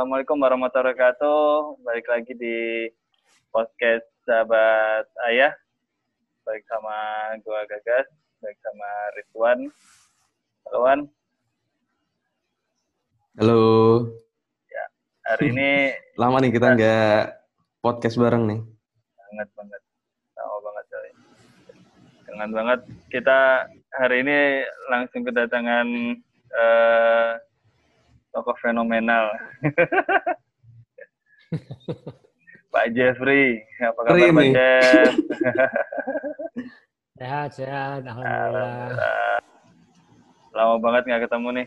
Assalamualaikum warahmatullahi wabarakatuh. Balik lagi di podcast sahabat ayah. Baik sama gua Gagas, baik sama Ridwan. Halo Wan. Halo. Ya, hari ini lama nih kita nggak podcast bareng nih. Sangat banget. Sama banget kali. Sangat banget. Kita hari ini langsung kedatangan uh, tokoh fenomenal. Pak Jeffrey, apa kabar Pak Jeff? sehat, sehat, alhamdulillah. Lama banget nggak ketemu nih.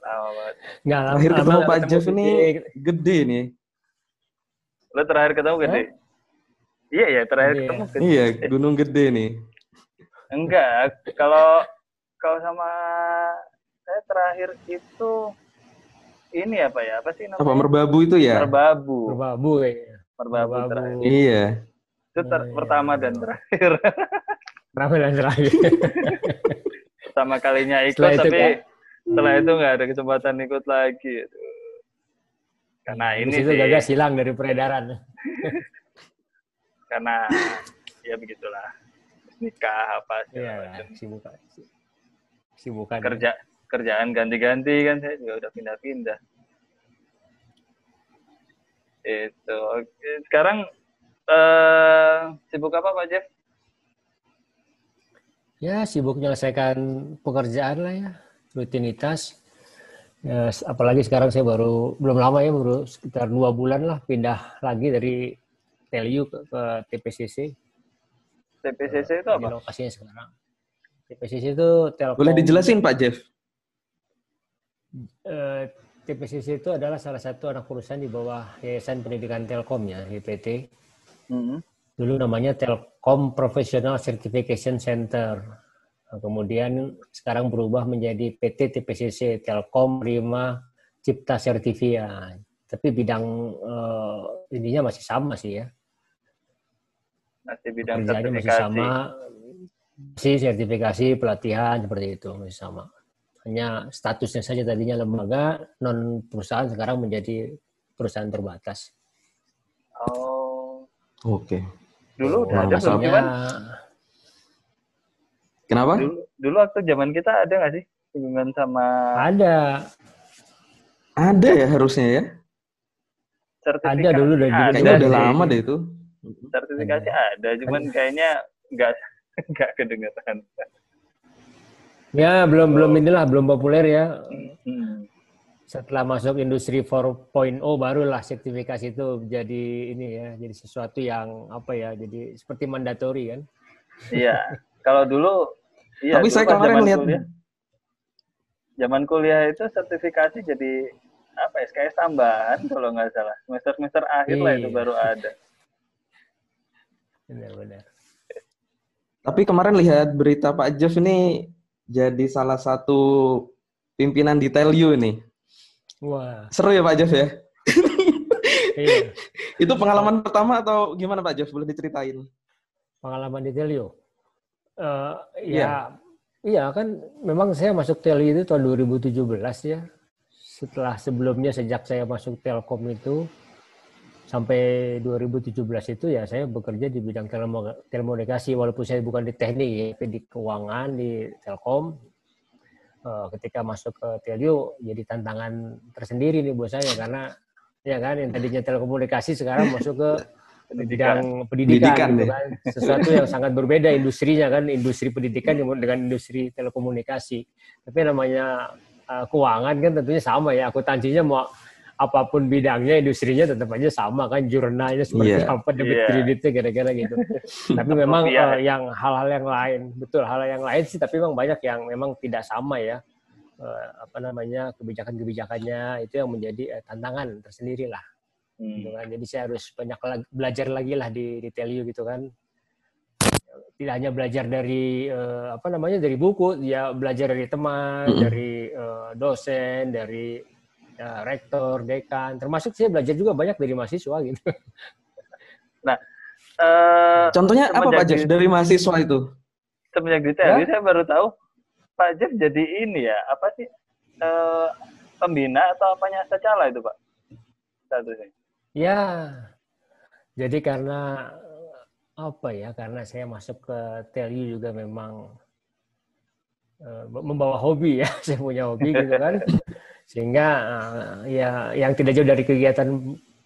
Lama banget. Nggak, lama, terakhir ketemu Pak Jeff ini gede nih. Lo terakhir ketemu gede? Uh. Iya ya, terakhir iya. ketemu gede. Iya, gunung gede nih. Enggak, kalau kalau sama saya terakhir itu ini apa ya? Apa sih namanya? Apa merbabu itu ya? Merbabu. Merbabu ya. Merbabu, merbabu. terakhir. Iya. Itu ter iya. pertama dan terakhir. pertama dan terakhir. Pertama kalinya ikut setelah tapi kan, setelah itu nggak ada kesempatan ikut lagi. Karena ini itu sih. gagal hilang dari peredaran. Karena ya begitulah nikah apa sih. Iya, sibuk sibukan kerja kerjaan ganti-ganti kan saya juga udah pindah-pindah itu oke sekarang uh, sibuk apa Pak Jeff ya sibuk menyelesaikan pekerjaan lah ya rutinitas ya, apalagi sekarang saya baru belum lama ya baru sekitar dua bulan lah pindah lagi dari Telu ke, ke TPCC TPCC itu apa? lokasinya sekarang TPCC itu Telkom. Boleh dijelasin Pak Jeff? Eh, TPCC itu adalah salah satu anak perusahaan di bawah Yayasan Pendidikan Telkom ya, YPT. Mm-hmm. Dulu namanya Telkom Professional Certification Center. Nah, kemudian sekarang berubah menjadi PT TPCC Telkom Prima Cipta Servivia. Tapi bidang uh, ininya masih sama sih ya. Masih bidang sertifikasi. masih sama, si sertifikasi pelatihan seperti itu masih sama. Hanya statusnya saja tadinya lembaga non perusahaan sekarang menjadi perusahaan terbatas. Oh. Oke. Okay. Dulu udah ada belum gimana? Kenapa? Dulu, dulu waktu zaman kita ada nggak sih hubungan sama? Ada. Ada ya harusnya ya. Sertifikasi ada dulu dari Kayaknya udah lama deh itu. Sertifikasi ada, cuman kayaknya nggak nggak kedengeran. Ya belum belum inilah belum populer ya. Hmm. Setelah masuk industri 4.0 barulah sertifikasi itu jadi ini ya jadi sesuatu yang apa ya jadi seperti mandatori kan. Iya kalau dulu. Iya, Tapi saya kemarin lihat kuliah, zaman kuliah itu sertifikasi jadi apa SKS tambahan kalau nggak salah semester semester akhir lah itu iya. baru ada. Benar-benar. Tapi kemarin lihat berita Pak Jeff ini jadi salah satu pimpinan di Telyu ini. Wah. Seru ya Pak Jeff ya? iya. Itu pengalaman pertama atau gimana Pak Jeff? Boleh diceritain? Pengalaman di Telyu? Uh, ya, iya kan memang saya masuk Telyu itu tahun 2017 ya. Setelah sebelumnya sejak saya masuk Telkom itu sampai 2017 itu ya saya bekerja di bidang telekomunikasi walaupun saya bukan di teknik ya, tapi di keuangan di Telkom. Uh, ketika masuk ke Telio jadi tantangan tersendiri nih buat saya karena ya kan yang tadinya telekomunikasi sekarang masuk ke bidang pendidikan, pendidikan gitu kan. sesuatu yang sangat berbeda industrinya kan industri pendidikan dengan industri telekomunikasi tapi namanya uh, keuangan kan tentunya sama ya akuntansinya mau apa pun bidangnya industrinya tetap aja sama kan jurnalnya seperti yeah. apa debit yeah. kreditnya kira-kira gitu tapi memang uh, yang hal-hal yang lain betul hal, hal yang lain sih tapi memang banyak yang memang tidak sama ya uh, apa namanya kebijakan-kebijakannya itu yang menjadi uh, tantangan tersendiri lah hmm. gitu kan jadi saya harus banyak belajar lagi lah di di Telio gitu kan tidak hanya belajar dari uh, apa namanya dari buku ya belajar dari teman mm -hmm. dari uh, dosen dari ya, rektor, dekan, termasuk saya belajar juga banyak dari mahasiswa gitu. Nah, uh, contohnya apa Pak Jeff dari mahasiswa itu? Semenjak detail, ya? saya baru tahu Pak Jeff jadi ini ya, apa sih? Uh, pembina atau apanya Cala itu Pak? Statusnya. Ya, jadi karena apa ya? Karena saya masuk ke TLU juga memang uh, membawa hobi ya. Saya punya hobi gitu kan. Sehingga uh, ya yang tidak jauh dari kegiatan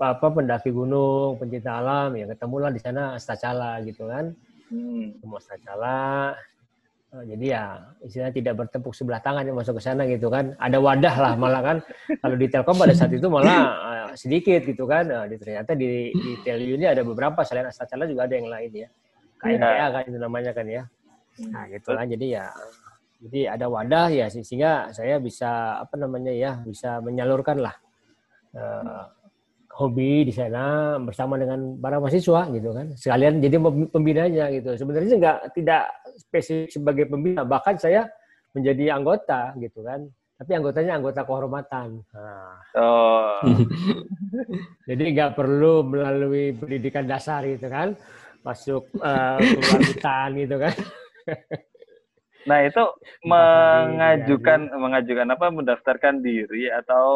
apa pendaki gunung, pencinta alam ya ketemulah di sana Astacala gitu kan. Hmm. Semua Astacala, Oh, jadi ya istilahnya tidak bertepuk sebelah tangan yang masuk ke sana gitu kan. Ada wadah lah malah kan. Kalau di Telkom pada saat itu malah uh, sedikit gitu kan. Uh, ternyata di, di Telyu ini ada beberapa selain Astacala juga ada yang lain ya. KNPA ya. kan itu namanya kan ya. Nah gitu lah. Jadi ya jadi ada wadah ya sehingga saya bisa apa namanya ya bisa menyalurkan lah uh, hobi di sana bersama dengan para mahasiswa gitu kan. Sekalian jadi pembinanya gitu. Sebenarnya nggak tidak spesifik sebagai pembina bahkan saya menjadi anggota gitu kan. Tapi anggotanya anggota kehormatan. Nah. oh. Jadi nggak perlu melalui pendidikan dasar gitu kan. Masuk uh, hutan gitu kan Nah itu mengajukan mengajukan apa mendaftarkan diri atau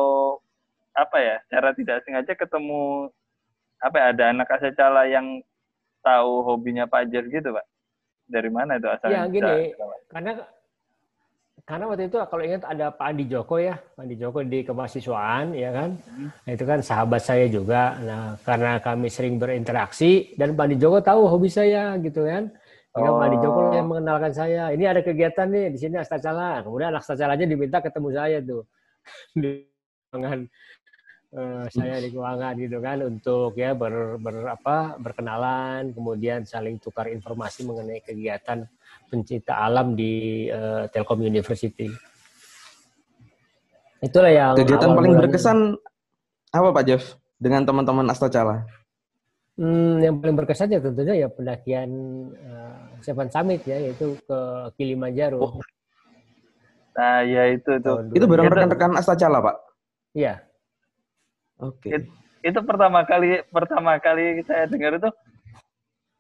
apa ya cara tidak sengaja ketemu apa ya, ada anak asecala yang tahu hobinya Pak Jer gitu pak dari mana itu asalnya? Ya gini karena karena waktu itu kalau ingat ada Pak Andi Joko ya Pak Andi Joko di kemahasiswaan ya kan hmm. nah, itu kan sahabat saya juga nah karena kami sering berinteraksi dan Pak Andi Joko tahu hobi saya gitu kan Ya, oh. Pak Andi Joko yang mengenalkan saya. Ini ada kegiatan nih di sini Astacala. Kemudian Astacalanya diminta ketemu saya tuh. Dengan uh, saya di keuangan gitu kan untuk ya ber, ber apa berkenalan kemudian saling tukar informasi mengenai kegiatan pencinta alam di uh, Telkom University. Itulah yang kegiatan paling berkesan apa Pak Jeff dengan teman-teman Astacala? Hmm, yang paling berkesan ya tentunya ya pendakian uh, Seven Summit ya yaitu ke Kilimanjaro. Oh. Nah, ya itu tuh. Itu bareng rekan-rekan Astacala, Pak. Iya. Oke. Okay. It, itu pertama kali pertama kali saya dengar itu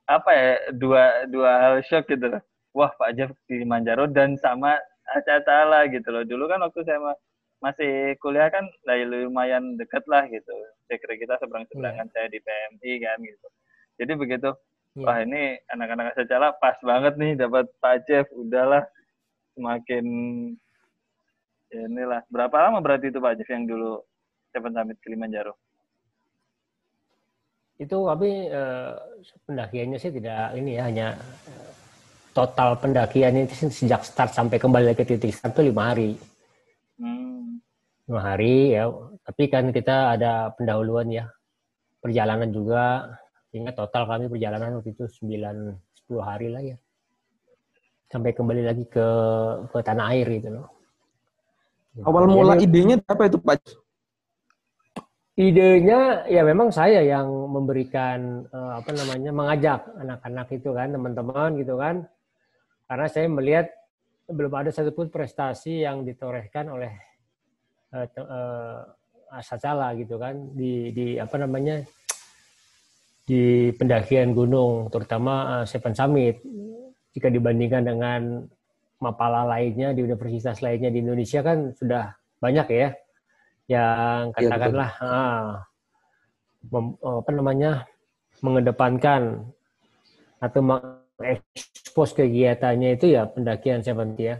apa ya dua dua hal shock gitu loh. Wah Pak Jeff di Manjaro dan sama Acatala gitu loh. Dulu kan waktu saya masih kuliah kan lumayan dekat lah gitu. Kira kita seberang seberangan yeah. saya di PMI kan gitu. Jadi begitu, yeah. wah ini anak-anak Acatala pas banget nih dapat Pak Jeff. Udahlah semakin ya inilah. Berapa lama berarti itu Pak Jeff yang dulu Seven Summit Kilimanjaro? Itu kami eh, pendakiannya sih tidak ini ya hanya eh, total pendakian itu sejak start sampai kembali ke titik start itu lima hari. Hmm. Lima hari ya, tapi kan kita ada pendahuluan ya perjalanan juga sehingga total kami perjalanan waktu itu 9 10 hari lah ya. Sampai kembali lagi ke ke tanah air gitu loh. Awal mula idenya apa itu Pak? idenya ya memang saya yang memberikan uh, apa namanya mengajak anak-anak itu kan teman-teman gitu kan karena saya melihat belum ada satupun prestasi yang ditorehkan oleh uh, uh, Asacala gitu kan di di apa namanya di pendakian gunung terutama uh, Seven Summit. Jika dibandingkan dengan mapala lainnya di universitas lainnya di Indonesia kan sudah banyak ya yang iya, katakanlah ya, ah, mem, apa namanya mengedepankan atau mengekspos kegiatannya itu ya pendakian seventy ya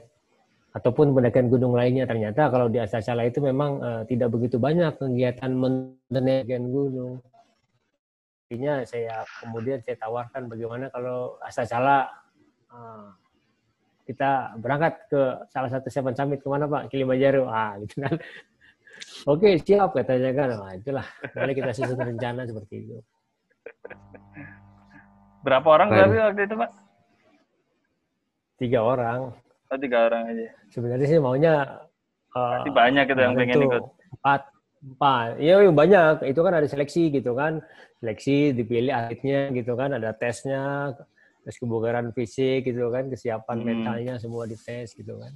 ataupun pendakian gunung lainnya ternyata kalau di Asasala itu memang uh, tidak begitu banyak kegiatan pendakian gunung. Artinya saya kemudian saya tawarkan bagaimana kalau Asasala uh, kita berangkat ke salah satu Seven Summit ke mana Pak? Kilimanjaro. Ah, gitu kan. Oke, siap katanya kan. Nah, itulah. Mari kita susun rencana seperti itu. Berapa orang berarti waktu itu, Pak? Tiga orang. Oh, tiga orang aja. Sebenarnya sih maunya uh, banyak itu yang pengen ikut. Empat. Empat. Iya, banyak. Itu kan ada seleksi gitu kan. Seleksi, dipilih atletnya gitu kan. Ada tesnya, tes kebugaran fisik gitu kan. Kesiapan hmm. mentalnya semua dites gitu kan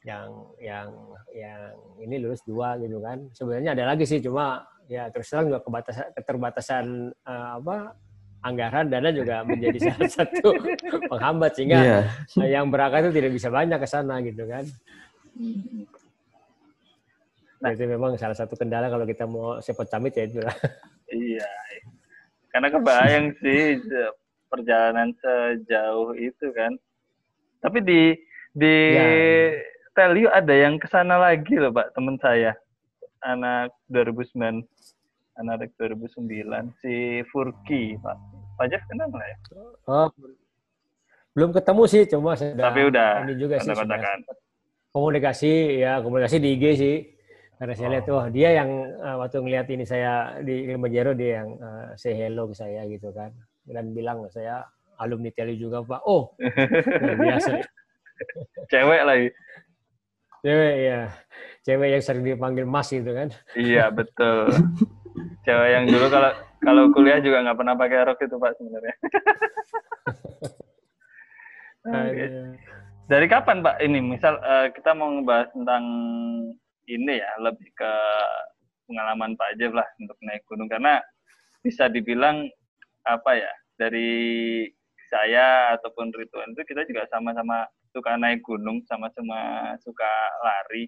yang yang yang ini lulus dua gitu kan sebenarnya ada lagi sih cuma ya terus terang juga kebatasan keterbatasan uh, apa anggaran dana juga menjadi salah satu penghambat sehingga yeah. yang berangkat itu tidak bisa banyak ke sana gitu kan Nah, itu memang salah satu kendala kalau kita mau sepot camit ya itu lah. Iya. Karena kebayang sih perjalanan sejauh itu kan. Tapi di di ya. Tell You ada yang ke sana lagi loh Pak, teman saya. Anak 2009 anak 2009 si Furki Pak. Pak Jeff kenal nggak ya? Oh, belum ketemu sih, cuma saya Tapi udah ini juga sih komunikasi ya komunikasi di IG sih. Karena saya oh. lihat tuh dia yang uh, waktu ngeliat ini saya di Kilimanjaro dia yang uh, say hello ke saya gitu kan dan bilang saya alumni Teli juga Pak. Oh, biasa. Cewek lagi. Cewek ya. Cewek yang sering dipanggil Mas gitu kan. Iya, betul. Cewek yang dulu kalau kalau kuliah juga nggak pernah pakai rok itu Pak sebenarnya. Dari kapan Pak ini? Misal uh, kita mau ngebahas tentang ini ya, lebih ke pengalaman Pak Jeff lah untuk naik gunung. Karena bisa dibilang apa ya dari saya ataupun Rituan itu kita juga sama-sama suka naik gunung sama-sama suka lari.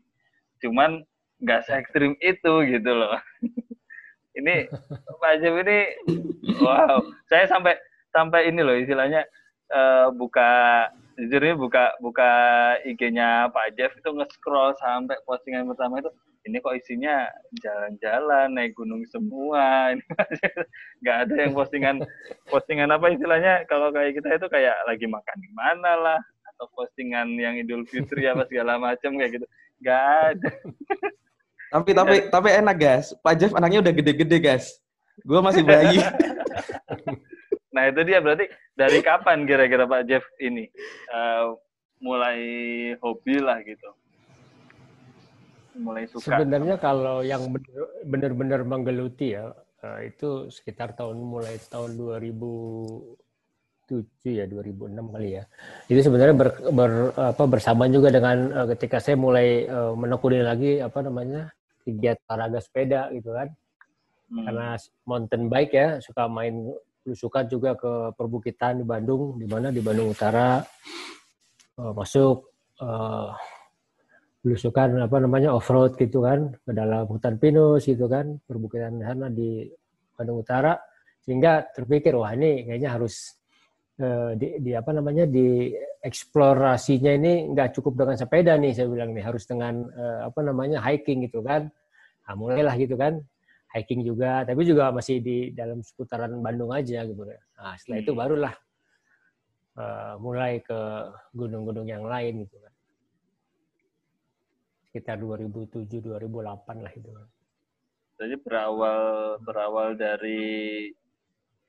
Cuman nggak se ekstrim itu gitu loh ini Pak Jeff ini wow saya sampai sampai ini loh istilahnya uh, buka jujur ini buka buka IG-nya Pak Jeff itu nge-scroll sampai postingan pertama itu ini kok isinya jalan-jalan naik gunung semua ini nggak ada yang postingan postingan apa istilahnya kalau kayak kita itu kayak lagi makan di mana lah atau postingan yang Idul Fitri apa segala macam kayak gitu. Gak ada. Tapi tapi tapi enak guys. Pak Jeff anaknya udah gede-gede guys. Gue masih bayi. nah itu dia berarti dari kapan kira-kira Pak Jeff ini uh, mulai hobi lah gitu? Mulai suka. Sebenarnya kalau yang benar-benar menggeluti ya uh, itu sekitar tahun mulai tahun 2000 2007 ya 2006 kali ya. Itu sebenarnya ber, ber, apa, bersama juga dengan uh, ketika saya mulai uh, menekuni lagi apa namanya kegiatan olahraga sepeda gitu kan. Hmm. Karena mountain bike ya suka main belusukan juga ke perbukitan di Bandung, di mana di Bandung Utara uh, masuk uh, belusukan apa namanya off road gitu kan ke dalam hutan pinus gitu kan perbukitan sana di Bandung Utara sehingga terpikir wah ini kayaknya harus Eh, di, di apa namanya di eksplorasinya ini nggak cukup dengan sepeda nih saya bilang nih. Harus dengan uh, apa namanya hiking gitu kan. Nah, mulailah gitu kan. Hiking juga tapi juga masih di dalam seputaran Bandung aja gitu. Nah setelah itu hmm. barulah uh, mulai ke gunung-gunung yang lain gitu kan. Sekitar 2007 2008 lah itu. Kan jadi berawal berawal dari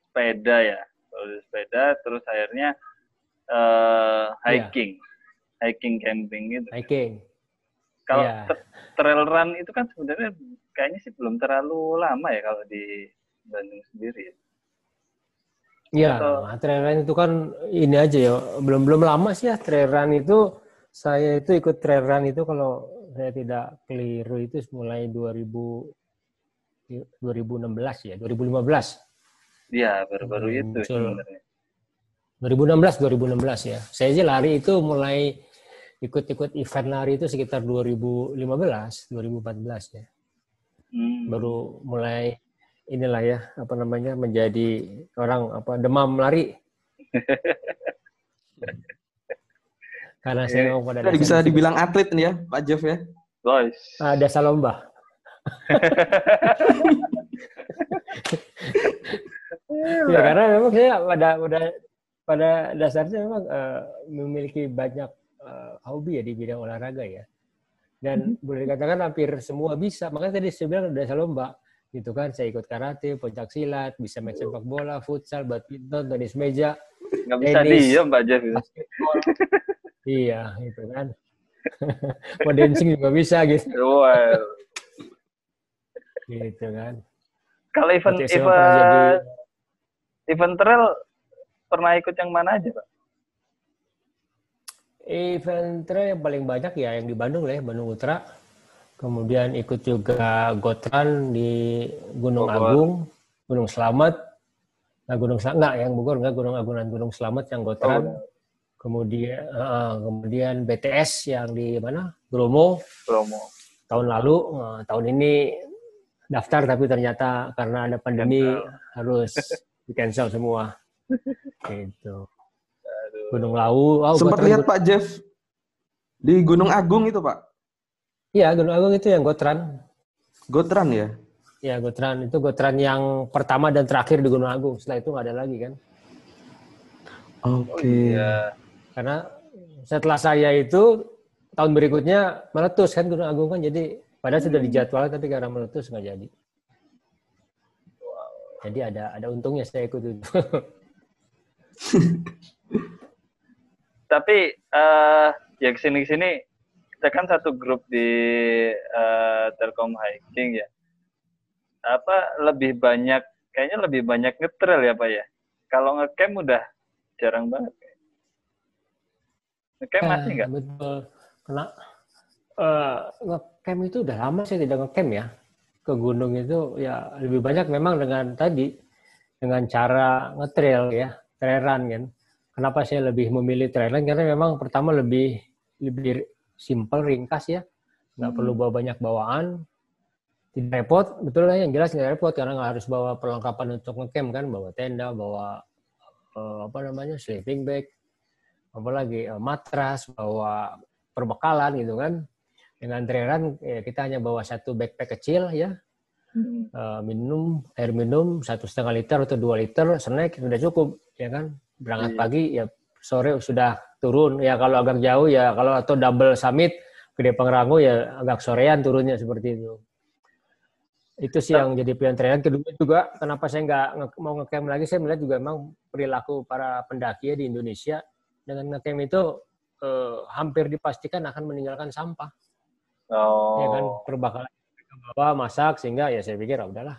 sepeda ya kalau sepeda terus akhirnya uh, hiking yeah. hiking camping gitu hiking kalau yeah. trail run itu kan sebenarnya kayaknya sih belum terlalu lama ya kalau di Bandung sendiri Iya, Atau... trail run itu kan ini aja ya, belum belum lama sih ya trail run itu saya itu ikut trail run itu kalau saya tidak keliru itu mulai 2000 2016 ya, 2015. Iya, baru-baru hmm, itu sebenarnya. 2016 2016 ya. Saya sih lari itu mulai ikut-ikut event lari itu sekitar 2015, 2014 ya. Hmm. Baru mulai inilah ya, apa namanya menjadi orang apa demam lari. Karena saya mau pada bisa dibilang atlet nih ya, Pak Jeff ya. Guys. Ah, dasar lomba. ya karena memang saya pada pada pada dasarnya memang uh, memiliki banyak uh, hobi ya di bidang olahraga ya. Dan hmm. boleh dikatakan hampir semua bisa. Makanya tadi saya bilang ada lomba gitu kan saya ikut karate, pencak silat, bisa main sepak bola, futsal, badminton, tenis meja. Nggak bisa diem Mbak Jeff. iya, itu kan. Mau dancing juga bisa gitu. Wow. gitu kan. Kalau event event event trail pernah ikut yang mana aja, Pak? Event trail yang paling banyak ya yang di Bandung lah ya, Bandung Utara. Kemudian ikut juga Gotran di Gunung Bogor. Agung, Gunung Slamet. Nah, Gunung Slamet enggak yang Bogor enggak Gunung Agung dan Gunung Slamet yang Gotran. Oh. Kemudian uh, kemudian BTS yang di mana? Bromo. Bromo. tahun lalu, uh, tahun ini daftar tapi ternyata karena ada pandemi harus di cancel semua. Gitu. Gunung Lawu. Oh, Sempat lihat Pak Jeff di Gunung Agung itu Pak? Iya, Gunung Agung itu yang Gotran. Gotran ya? Ya, Gotran. Itu Gotran yang pertama dan terakhir di Gunung Agung. Setelah itu nggak ada lagi kan. Oke. Okay. Oh, iya. Karena setelah saya itu, tahun berikutnya meletus kan Gunung Agung kan. Jadi padahal hmm. sudah dijadwalkan tapi karena meletus nggak jadi. Jadi ada ada untungnya saya ikut itu. tapi uh, ya ke sini ke sini kita kan satu grup di uh, Telkom Hiking ya. Apa lebih banyak kayaknya lebih banyak ngetrail ya pak ya? Kalau ngecamp udah jarang banget. Ngecamp masih nggak? eh, betul. Kena uh, ngecamp itu udah lama saya tidak ngecamp ya ke gunung itu ya lebih banyak memang dengan tadi dengan cara ngetrail ya trailan kan. Kenapa saya lebih memilih trailan karena memang pertama lebih lebih simple ringkas ya. Nggak hmm. perlu bawa banyak bawaan. Tidak repot. Betul lah yang jelas nggak repot karena nggak harus bawa perlengkapan untuk ngecamp kan. Bawa tenda bawa uh, apa namanya sleeping bag apalagi uh, matras bawa perbekalan gitu kan dengan traileran ya, kita hanya bawa satu backpack kecil ya hmm. uh, minum air minum satu setengah liter atau dua liter snack sudah cukup ya kan berangkat iya. pagi ya sore sudah turun ya kalau agak jauh ya kalau atau double summit gede pengrango ya agak sorean turunnya seperti itu itu sih yang jadi pilihan terakhir. Kedua juga kenapa saya nggak mau ngecamp lagi, saya melihat juga memang perilaku para pendaki di Indonesia dengan ngecamp itu eh, hampir dipastikan akan meninggalkan sampah. Oh. Ya kan perbakalan bawa masak sehingga ya saya pikir oh, udahlah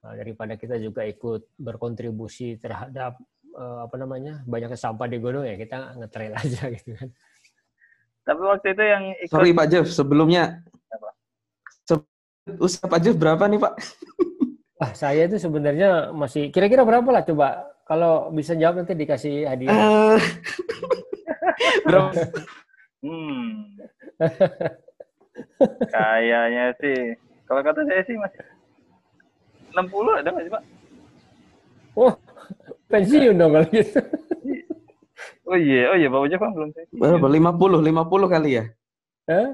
nah, daripada kita juga ikut berkontribusi terhadap eh, apa namanya banyak sampah di gunung ya kita ngetrail aja gitu kan. Tapi waktu itu yang ikut... Sorry Pak Jeff, sebelumnya usia Pak Jeff berapa nih Pak? Wah, saya itu sebenarnya masih kira-kira berapa lah coba? Kalau bisa jawab nanti dikasih hadiah. Uh, berapa? hmm. Kayaknya sih, kalau kata saya sih masih 60 ada nggak sih Pak? Oh, pensiun dong kalau gitu. Oh iya, oh iya, Bapak Jeff belum sih. Berapa? 50, 50 kali ya? Eh?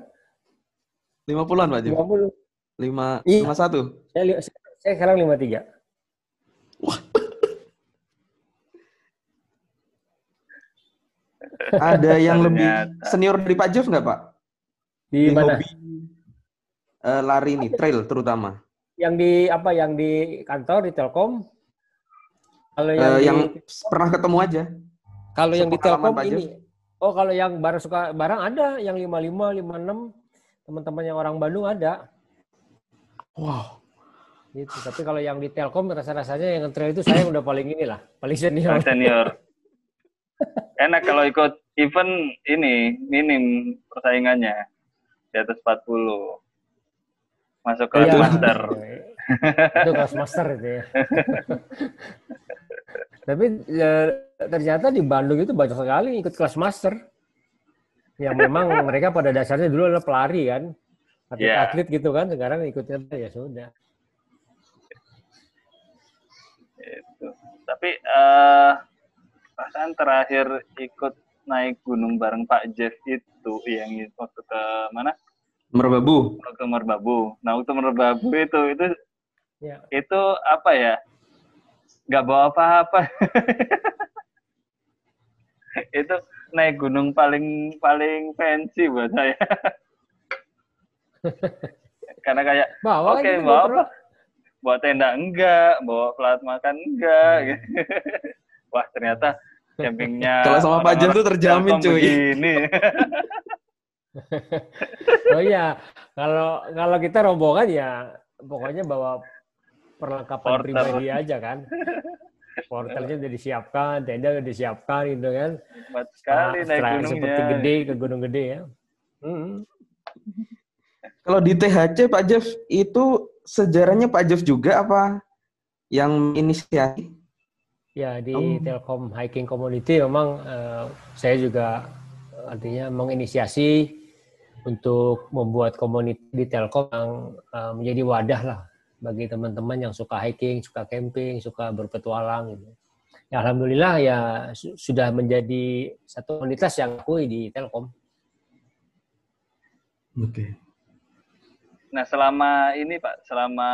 50-an Pak Jeff? 50. Lima, iya. lima satu. Saya, saya sekarang lima tiga. Ada yang lebih senior dari Pak Jeff nggak Pak? Di, di mana? Hobi, uh, lari nih, trail terutama. Yang di apa? Yang di kantor di Telkom? Kalau yang, uh, di, yang pernah ketemu aja. Kalau yang di Telkom ini, Jeff. oh kalau yang barang suka barang ada, yang lima lima lima enam teman-teman yang orang Bandung ada. Wow. Gitu. Tapi kalau yang di Telkom rasa-rasanya yang trail itu saya udah paling inilah, paling senior. Senior. Enak kalau ikut event ini minim persaingannya di atas 40. Masuk kelas iya. master. itu kelas master itu ya. Tapi ya, ternyata di Bandung itu banyak sekali ikut kelas master. Yang memang mereka pada dasarnya dulu adalah pelari kan atlet yeah. atlet gitu kan sekarang ikutnya ya sudah itu tapi uh, perasaan terakhir ikut naik gunung bareng Pak Jeff itu yang waktu ke mana Merbabu waktu Merbabu nah waktu Merbabu itu itu yeah. itu apa ya nggak bawa apa-apa itu naik gunung paling paling fancy buat saya Karena kayak bawa oke okay, bawa apa? Bawa tenda enggak, bawa pelat makan enggak hmm. gitu. Wah, ternyata campingnya Kalau sama Pak Jen tuh terjamin cuy. Begini. oh iya, kalau kalau kita rombongan ya pokoknya bawa perlengkapan Porter. pribadi aja kan. Porternya udah disiapkan, tenda udah disiapkan gitu kan. Empat sekali naik gunungnya. Seperti gede ke gunung gede ya. Hmm. Kalau di THC Pak Jeff itu sejarahnya Pak Jeff juga apa yang inisiasi? Ya di oh. Telkom Hiking Community memang uh, saya juga artinya menginisiasi untuk membuat komunitas di Telkom yang uh, menjadi wadah lah bagi teman-teman yang suka hiking, suka camping, suka berpetualang gitu. Ya, Alhamdulillah ya su sudah menjadi satu komunitas yang akui di Telkom. Oke. Okay. Nah selama ini Pak, selama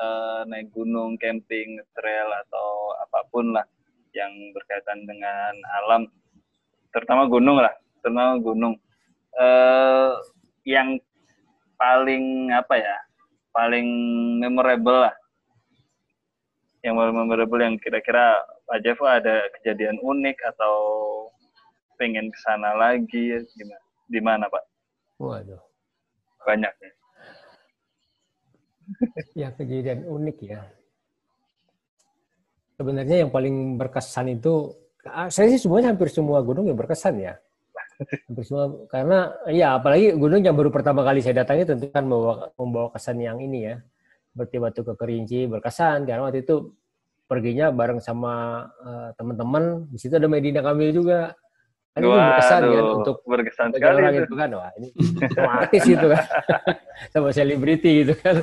uh, naik gunung, camping, trail atau apa pun lah yang berkaitan dengan alam, terutama gunung lah, terutama gunung, uh, yang paling apa ya, paling memorable lah, yang paling memorable yang kira-kira Pak Jeff ada kejadian unik atau pengen ke sana lagi, gimana? Di mana Pak? Waduh. Banyak ya. Ya kejadian unik ya. Sebenarnya yang paling berkesan itu, ah, saya sih semuanya hampir semua gunung yang berkesan ya. Hampir semua, karena ya apalagi gunung yang baru pertama kali saya datangi tentu kan membawa, membawa kesan yang ini ya. Seperti Batu Kekerinci berkesan, karena waktu itu perginya bareng sama uh, teman-teman. Di situ ada Medina Kamil juga. Kan ini berkesan kan untuk berkesan sekali orang itu. kan wah ini artis itu kan sama selebriti gitu kan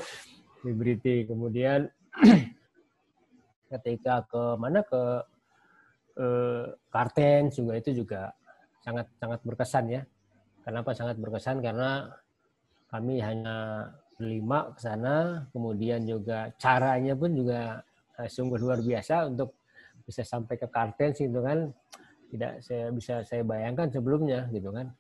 selebriti kemudian ketika ke mana? Ke eh, Kartens juga itu juga sangat sangat berkesan ya. Kenapa sangat berkesan? Karena kami hanya berlima ke sana. Kemudian juga caranya pun juga eh, sungguh luar biasa untuk bisa sampai ke Kartens itu kan. Tidak saya bisa saya bayangkan sebelumnya gitu kan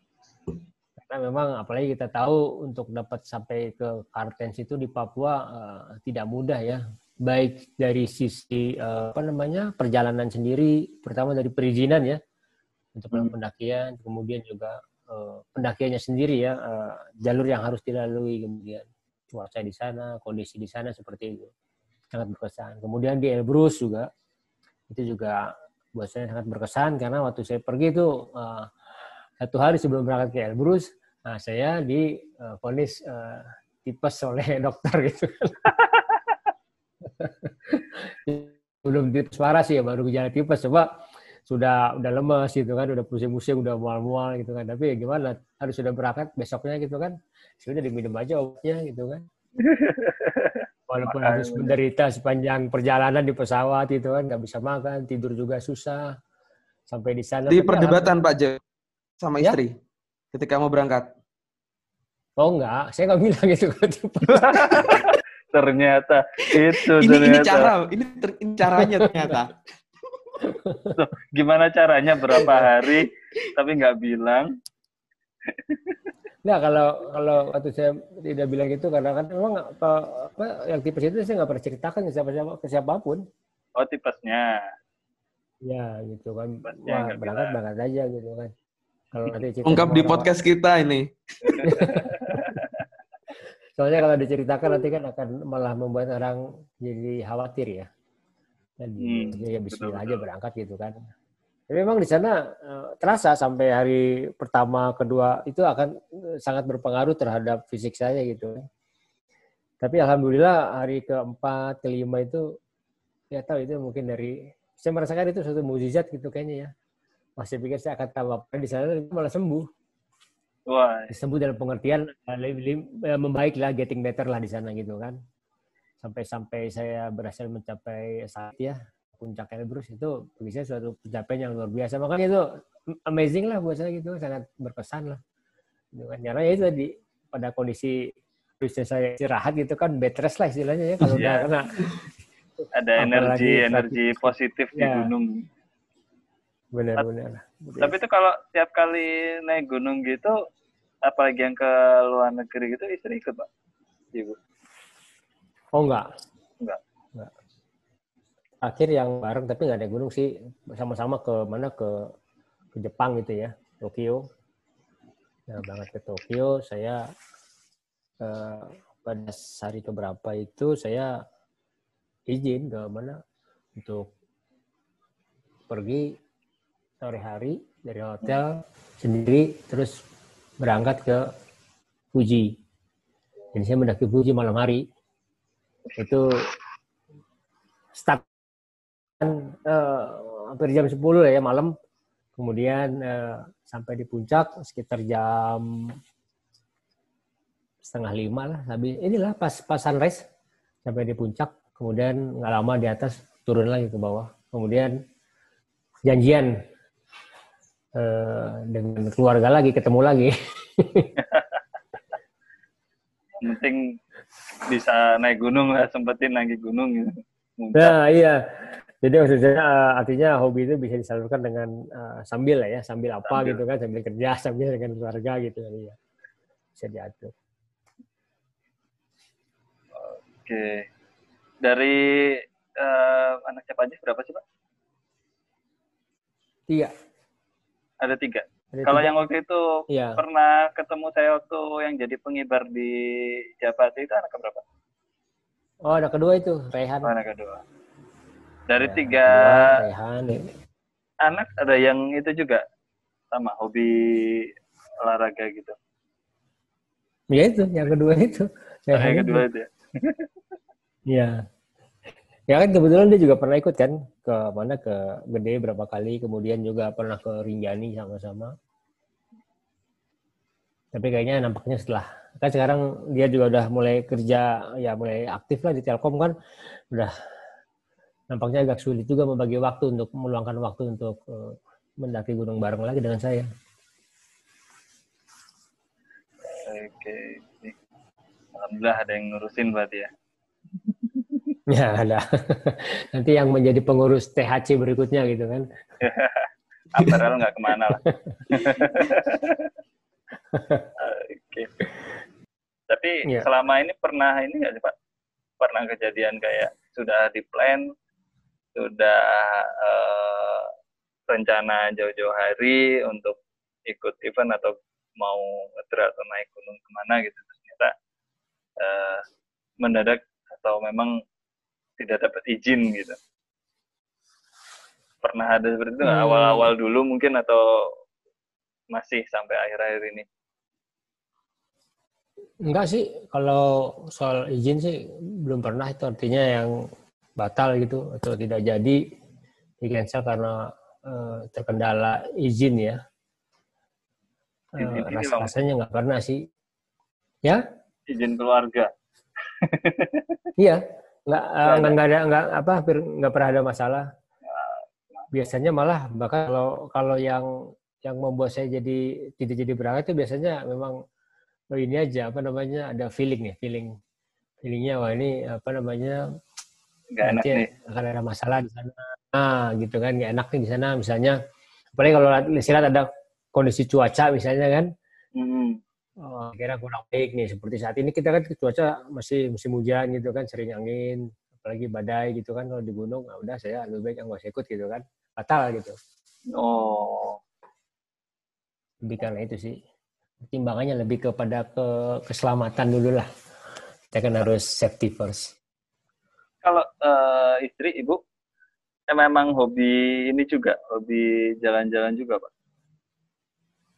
karena memang apalagi kita tahu untuk dapat sampai ke Kartens itu di Papua uh, tidak mudah ya. Baik dari sisi uh, apa namanya perjalanan sendiri pertama dari perizinan ya. Untuk hmm. pendakian kemudian juga uh, pendakiannya sendiri ya uh, jalur yang harus dilalui kemudian cuaca di sana kondisi di sana seperti itu. Sangat berkesan. Kemudian di Elbrus juga itu juga buat saya sangat berkesan karena waktu saya pergi itu uh, satu hari sebelum berangkat ke Elbrus, nah saya di uh, uh, tipes oleh dokter gitu. Belum tipes parah sih ya, baru gejala tipes. Coba sudah udah lemes gitu kan, udah pusing-pusing, udah mual-mual gitu kan. Tapi ya gimana, harus sudah berangkat besoknya gitu kan. Sudah diminum aja obatnya gitu kan. Walaupun Makanya. harus menderita sepanjang perjalanan di pesawat itu kan nggak bisa makan, tidur juga susah. Sampai di sana. Di perdebatan Pak Jo sama ya? istri ketika mau berangkat. Oh enggak, saya nggak bilang itu. ternyata itu ini, ternyata. Ini cara, ini, ter, ini caranya ternyata. gimana caranya berapa hari tapi nggak bilang? Nah kalau kalau waktu saya tidak bilang gitu karena kan memang apa, apa yang tipes itu saya nggak pernah ceritakan ke siapa siapa ke siapa pun. Oh tipesnya. Ya gitu kan. Tipesnya Wah, berangkat berangkat aja gitu kan. Kalau nanti cerita ungkap di podcast kita ini. Soalnya kalau diceritakan nanti kan akan malah membuat orang jadi khawatir ya. Jadi hmm, ya Bismillah aja berangkat gitu kan. Tapi memang di sana uh, terasa sampai hari pertama, kedua itu akan uh, sangat berpengaruh terhadap fisik saya gitu. Tapi alhamdulillah hari keempat, kelima itu ya tahu itu mungkin dari saya merasakan itu suatu mukjizat gitu kayaknya ya. Masih pikir saya akan tambah di sana malah sembuh. Wah. Sembuh dalam pengertian uh, lebih, lebih membaik lah, getting better lah di sana gitu kan. Sampai-sampai saya berhasil mencapai saat ya puncak Elbrus itu bagi saya suatu pencapaian yang luar biasa. Makanya itu amazing lah buat saya gitu, sangat berkesan lah. Gitu kan. Karena ya itu tadi pada kondisi bisa saya istirahat gitu kan bed rest lah istilahnya ya kalau yeah. udah kena ada energi energi positif di ya. gunung. Benar benar. Tapi itu kalau tiap kali naik gunung gitu apalagi yang ke luar negeri gitu istri ikut, Pak? Ibu. Oh enggak. Enggak akhir yang bareng tapi nggak ada gunung sih sama-sama ke mana ke ke Jepang gitu ya Tokyo nah banget ke Tokyo saya eh, pada hari keberapa itu saya izin ke mana untuk pergi sore hari dari hotel sendiri terus berangkat ke Fuji. Jadi saya mendaki Fuji malam hari. Itu start uh, hampir jam 10 ya malam. Kemudian uh, sampai di puncak sekitar jam setengah lima lah. Habis inilah pas pas sunrise sampai di puncak. Kemudian nggak lama di atas turun lagi ke bawah. Kemudian janjian eh, dengan keluarga lagi ketemu lagi. penting bisa naik gunung lah sempetin lagi gunung gitu. Nah iya, jadi maksudnya uh, artinya hobi itu bisa disalurkan dengan uh, sambil lah ya, sambil apa sambil. gitu kan, sambil kerja, sambil dengan keluarga gitu kan ya. Bisa diatur. Oke. Dari uh, anak siapa aja berapa sih, Pak? Tiga. Ada tiga. Ada Kalau tiga. yang waktu itu ya. pernah ketemu saya waktu yang jadi pengibar di Jabat itu anak berapa? Oh, anak kedua itu, Rehan. Oh, anak kedua. Dari ya, tiga kedua, Rehan. anak ada yang itu juga sama hobi olahraga gitu. Ya itu, yang kedua itu. Yang, yang kedua itu ya. Iya. Ya kan kebetulan dia juga pernah ikut kan ke mana ke Gede berapa kali, kemudian juga pernah ke Rinjani sama-sama. Tapi kayaknya nampaknya setelah kan sekarang dia juga udah mulai kerja ya mulai aktif lah di Telkom kan udah nampaknya agak sulit juga membagi waktu untuk meluangkan waktu untuk uh, mendaki gunung bareng lagi dengan saya. Oke, alhamdulillah ada yang ngurusin berarti ya. Ya ada. Nanti yang menjadi pengurus THC berikutnya gitu kan. Apparel nggak ke mana lah. Oke. Tapi ya. selama ini pernah ini nggak sih Pak? Pernah kejadian kayak sudah di plan, sudah uh, rencana jauh-jauh hari untuk ikut event atau mau ngetrail atau naik gunung ke mana gitu ternyata uh, mendadak atau memang tidak dapat izin gitu pernah ada seperti itu hmm. awal-awal dulu mungkin atau masih sampai akhir-akhir ini Enggak sih, kalau soal izin sih belum pernah itu artinya yang batal gitu atau tidak jadi di cancel karena uh, terkendala izin ya. Uh, rasa rasanya nggak pernah sih. Ya? Izin keluarga. iya, nggak uh, nggak ada nggak apa hampir nggak pernah ada masalah. Biasanya malah bahkan kalau kalau yang yang membuat saya jadi tidak jadi berangkat itu biasanya memang oh ini aja apa namanya ada feeling nih feeling feelingnya wah ini apa namanya nggak enak nih. akan ada masalah di sana. Ah gitu kan nggak enak nih di sana misalnya. Apalagi kalau lihat ada kondisi cuaca misalnya kan. Hmm. Oh, kira kurang baik nih seperti saat ini kita kan cuaca masih musim hujan gitu kan sering angin apalagi badai gitu kan kalau di gunung nah udah saya lebih baik nggak ikut gitu kan batal gitu oh lebih karena itu sih pertimbangannya lebih kepada ke keselamatan dulu lah. Kita kan harus safety first. Kalau uh, istri, ibu, ya memang hobi ini juga, hobi jalan-jalan juga, Pak?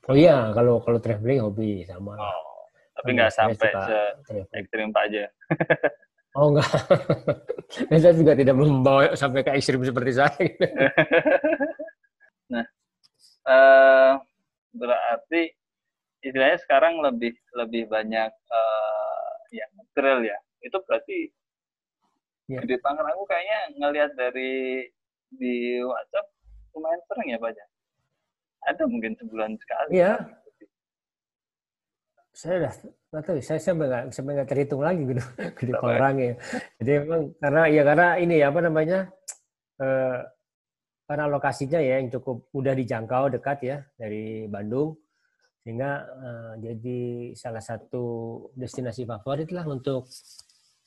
Oh iya, kalau kalau traveling hobi sama. Oh, tapi nggak sampai se ekstrim Pak aja. oh enggak. saya juga tidak membawa sampai ke ekstrim seperti saya. nah, uh, berarti istilahnya sekarang lebih lebih banyak uh, ya trail ya itu berarti ya. di Tangerang kayaknya ngelihat dari di WhatsApp lumayan sering ya Pak ya ada mungkin sebulan sekali. Ya saya udah nggak tahu saya sampai nggak sampai nggak terhitung lagi gitu Tangerang ya? jadi memang karena ya karena ini ya apa namanya eh, karena lokasinya ya yang cukup mudah dijangkau dekat ya dari Bandung. Sehingga uh, jadi salah satu destinasi favorit lah untuk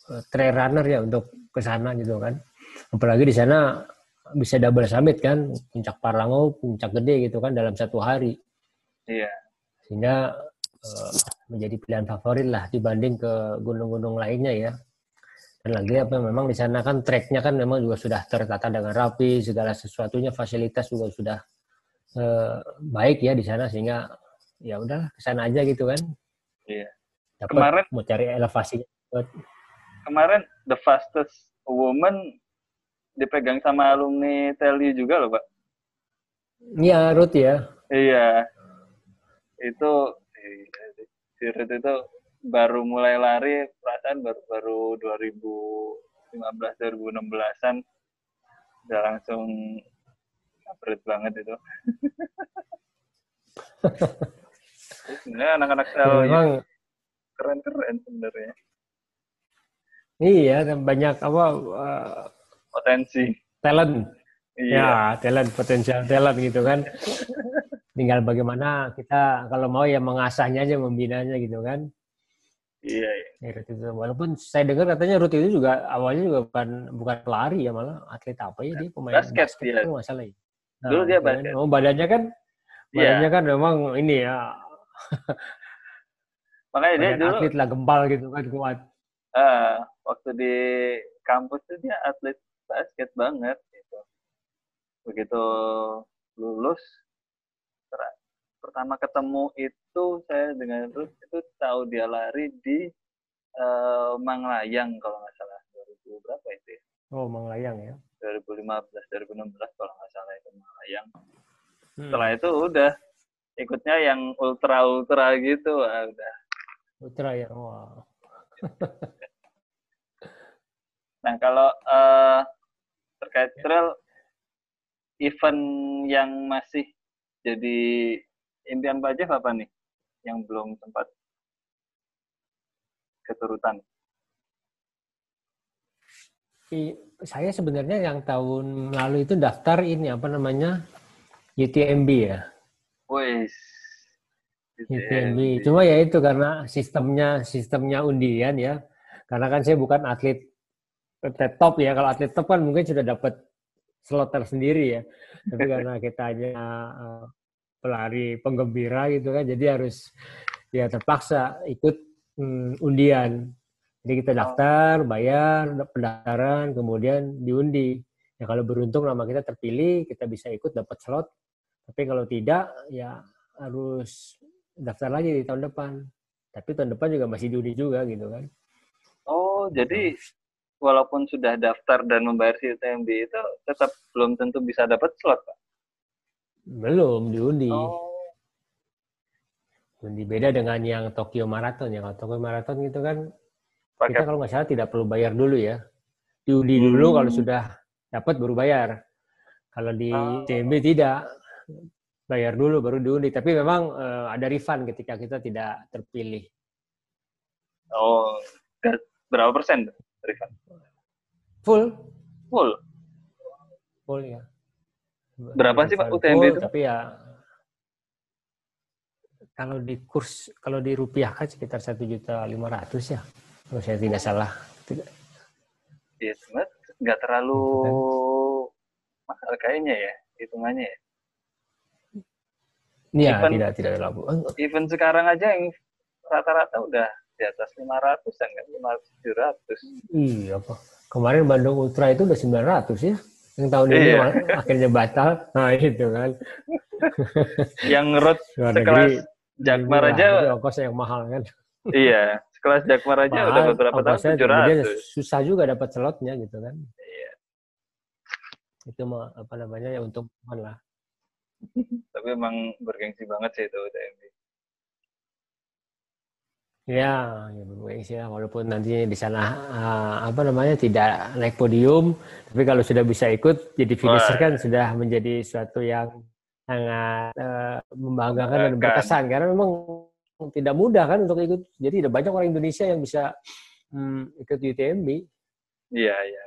uh, trail runner ya untuk ke sana gitu kan. Apalagi di sana bisa double summit kan puncak Parlango puncak gede gitu kan dalam satu hari. Iya. Sehingga uh, menjadi pilihan favorit lah dibanding ke gunung-gunung lainnya ya. Dan lagi apa memang di sana kan treknya kan memang juga sudah tertata dengan rapi segala sesuatunya fasilitas juga sudah uh, baik ya di sana sehingga ya udah ke sana aja gitu kan. Iya. Dapet, kemarin mau cari elevasi. Kemarin the fastest woman dipegang sama alumni TLU juga loh pak iya Ruth ya iya itu si Ruth itu baru mulai lari perasaan baru baru 2015 2016an udah langsung upgrade banget itu. Sebenarnya anak-anak Ya, sel memang keren-keren sebenarnya. iya dan banyak apa eh, Potensi. talent Iya. ya talent potensial talent gitu kan tinggal bagaimana kita kalau mau ya mengasahnya aja membinanya gitu kan Iya, iya. Ya, itu. walaupun saya dengar katanya Ruth itu juga awalnya juga bukan bukan pelari ya malah atlet apa ya dia pemain Basket dia. kalau nggak salah ya. Dulu dia itu basket. Oh, badannya kan Iya. badannya kan memang ini ya Makanya dia badan dulu atlet lah gembal gitu kan kuat. ah, waktu di kampus tuh dia atlet basket banget gitu. Begitu lulus pertama ketemu itu saya dengan Ruth itu tahu dia lari di eh, Manglayang kalau nggak salah 2000 berapa itu ya? Oh, menglayang ya. 2015 2016 kalau nggak salah itu Manglayang. Hmm. Setelah itu udah ikutnya yang ultra ultra gitu ah, udah. Putra ya. Wah. Nah kalau eh, terkait trail event yang masih jadi impian Pak Jeff apa nih yang belum sempat keturutan? I- saya sebenarnya yang tahun lalu itu daftar ini apa namanya UTMB ya. Wih. UTMB. Cuma ya itu karena sistemnya sistemnya undian ya. Karena kan saya bukan atlet atlet top ya. Kalau atlet top kan mungkin sudah dapat slot tersendiri ya. Tapi karena kita hanya eh, pelari penggembira gitu kan, jadi harus ya terpaksa ikut mm, undian. Jadi kita daftar, bayar pendaftaran, kemudian diundi. Ya kalau beruntung nama kita terpilih, kita bisa ikut dapat slot. Tapi kalau tidak, ya harus daftar lagi di tahun depan. Tapi tahun depan juga masih diundi juga gitu kan. Oh jadi walaupun sudah daftar dan membayar si UTMB itu tetap belum tentu bisa dapat slot Pak? Belum diundi. Oh. Beda dengan yang Tokyo Marathon ya. Kalau Tokyo Marathon gitu kan Pakai kita kalau nggak salah tidak perlu bayar dulu ya. Diundi dulu Hmm. kalau sudah dapat baru bayar. Kalau di Oh. TMB tidak bayar dulu baru diundi. Tapi memang eh, ada refund ketika kita tidak terpilih. oh ber- berapa persen refund? Full, Full. full ya. Berapa sih, Pak, UTMB full, itu? Tapi ya kalau di kurs kalau di rupiah kan sekitar satu juta lima ratus ya. Kalau saya tidak salah. Tidak- Iya sebenarnya nggak terlalu mahal kayaknya ya hitungannya ya. Iya, tidak tidak terlalu. Event sekarang aja yang rata-rata udah di atas 500 kan, 500 700. Iya, Pak. Kemarin Bandung Ultra itu udah 900 ya. Yang tahun ini Iya. malah akhirnya batal. Nah, itu kan. Yang road Luar sekelas Jakmar murah, aja ongkosnya yang mahal kan. iya, sekelas Jakmar aja udah Mahal, beberapa tahun ongkosnya kemudian 700. susah juga dapat slotnya gitu kan. Iya. Itu mah apa namanya ya untuk lah. Tapi emang bergengsi banget sih itu UTMB. Ya, ya lah walaupun nanti di sana ah, apa namanya tidak naik podium, tapi kalau sudah bisa ikut jadi finisher kan sudah menjadi suatu yang sangat eh, membanggakan dan berkesan karena memang tidak mudah kan untuk ikut. Jadi ada banyak orang Indonesia yang bisa hmm, ikut UTMB. Iya, iya.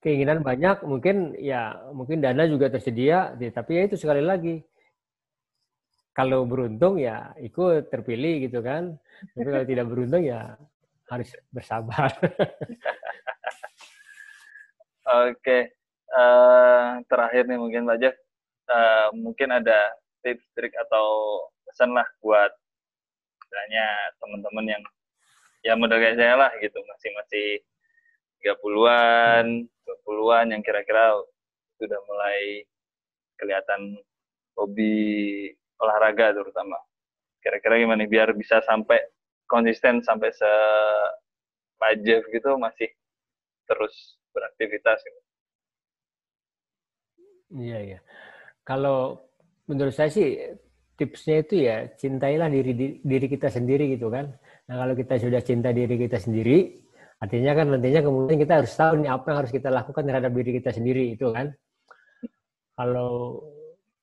Keinginan banyak, mungkin ya mungkin dana juga tersedia, ya, tapi ya itu sekali lagi kalau beruntung ya ikut terpilih gitu kan. Tapi kalau tidak beruntung ya harus bersabar. Oke, eh, terakhir nih mungkin Pak Jeff, eh, mungkin ada tips, trik atau pesan lah buat misalnya teman-teman yang ya model kayak saya lah gitu, masih masih 30-an, 20-an yang kira-kira sudah mulai kelihatan hobi olahraga terutama. Kira-kira gimana biar bisa sampai konsisten sampai se Jeff gitu masih terus beraktivitas gitu. Iya, iya. Kalau menurut saya sih tipsnya itu ya cintailah diri diri kita sendiri gitu kan. Nah kalau kita sudah cinta diri kita sendiri, artinya kan nantinya kemudian kita harus tahu nih apa yang harus kita lakukan terhadap diri kita sendiri itu kan. Kalau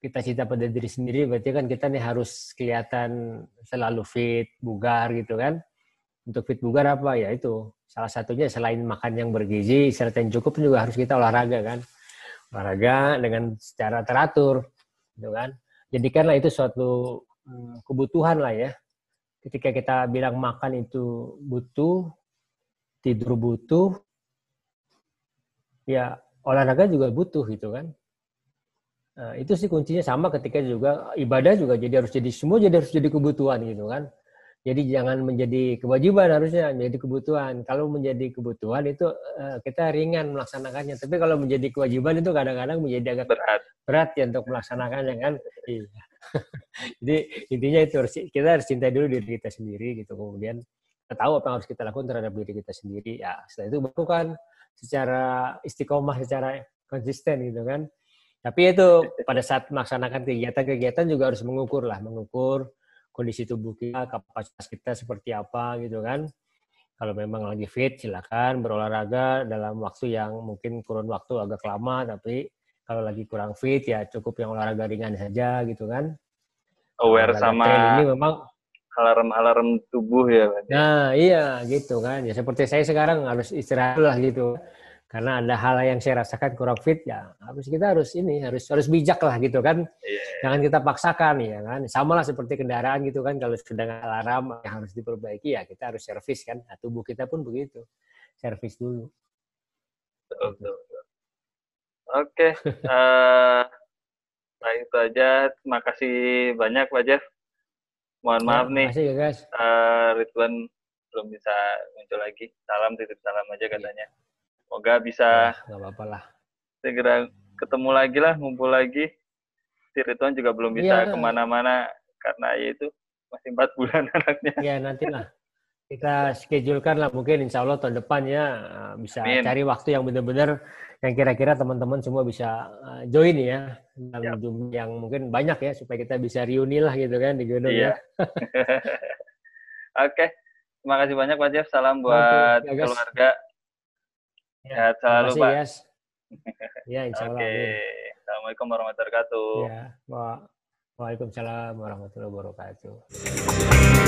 kita cinta pada diri sendiri, berarti kan kita nih harus kelihatan selalu fit, bugar gitu kan. Untuk fit bugar apa ya itu salah satunya selain makan yang bergizi, istirahat yang cukup juga harus kita olahraga kan. Olahraga dengan secara teratur, gitu kan jadikanlah itu suatu hmm, kebutuhan lah ya. Ketika kita bilang makan itu butuh, tidur butuh, ya olahraga juga butuh gitu kan. Nah, itu sih kuncinya sama ketika juga ibadah juga jadi harus jadi semua jadi harus jadi kebutuhan gitu kan. Jadi jangan menjadi kewajiban harusnya menjadi kebutuhan. Kalau menjadi kebutuhan itu uh, kita ringan melaksanakannya. Tapi kalau menjadi kewajiban itu kadang-kadang menjadi agak berat, berat ya untuk melaksanakannya kan. Iya. Jadi intinya itu harus kita harus cintai dulu diri kita sendiri gitu. Kemudian kita tahu apa yang harus kita lakukan terhadap diri kita sendiri. Ya setelah itu baru kan secara istiqomah, secara konsisten gitu kan. Tapi itu pada saat melaksanakan kegiatan-kegiatan juga harus mengukur lah, mengukur kondisi tubuh kita, kapasitas kita seperti apa gitu kan. Kalau memang lagi fit, silakan berolahraga dalam waktu yang mungkin kurun waktu agak lama, tapi kalau lagi kurang fit ya cukup yang olahraga ringan saja gitu kan. Aware olahraga sama ini memang alarm-alarm tubuh ya. Nah iya gitu kan. Ya seperti saya sekarang harus istirahat lah gitu karena ada hal yang saya rasakan kurang fit ya harus kita harus ini harus harus bijak lah gitu kan. Yeah. jangan kita paksakan ya kan. Sama lah seperti kendaraan gitu kan. Kalau sudah alarm yang harus diperbaiki ya kita harus servis kan. Nah, tubuh kita pun begitu. Servis dulu. Oke okay. uh, eh, nah itu aja. Terima kasih banyak Pak Jeff. Mohon ya, maaf nih kasih, ya, guys. Uh, Ridwan belum bisa muncul lagi. Salam titip salam aja katanya. yeah. Semoga bisa ya, apa-apa lah. segera ketemu lagi lah, ngumpul lagi. Si Ridwan juga belum bisa ya. ke mana-mana karena ya itu masih empat bulan anaknya. Ya nanti lah. Kita schedulekan lah mungkin insya Allah tahun depan ya eh, bisa Amin. cari waktu yang benar-benar yang kira-kira teman-teman semua bisa eh, join ya dalam yep. jumlah yang mungkin banyak ya supaya kita bisa reuni lah gitu kan di gunung iya. ya. Oke, terima kasih banyak Pak Jeff. Salam buat okay, keluarga. Ya, selalu, Pak. Yes. Ya, insya Allah. Oke. Assalamualaikum warahmatullahi wabarakatuh. Ya, Waalaikumsalam warahmatullahi wabarakatuh.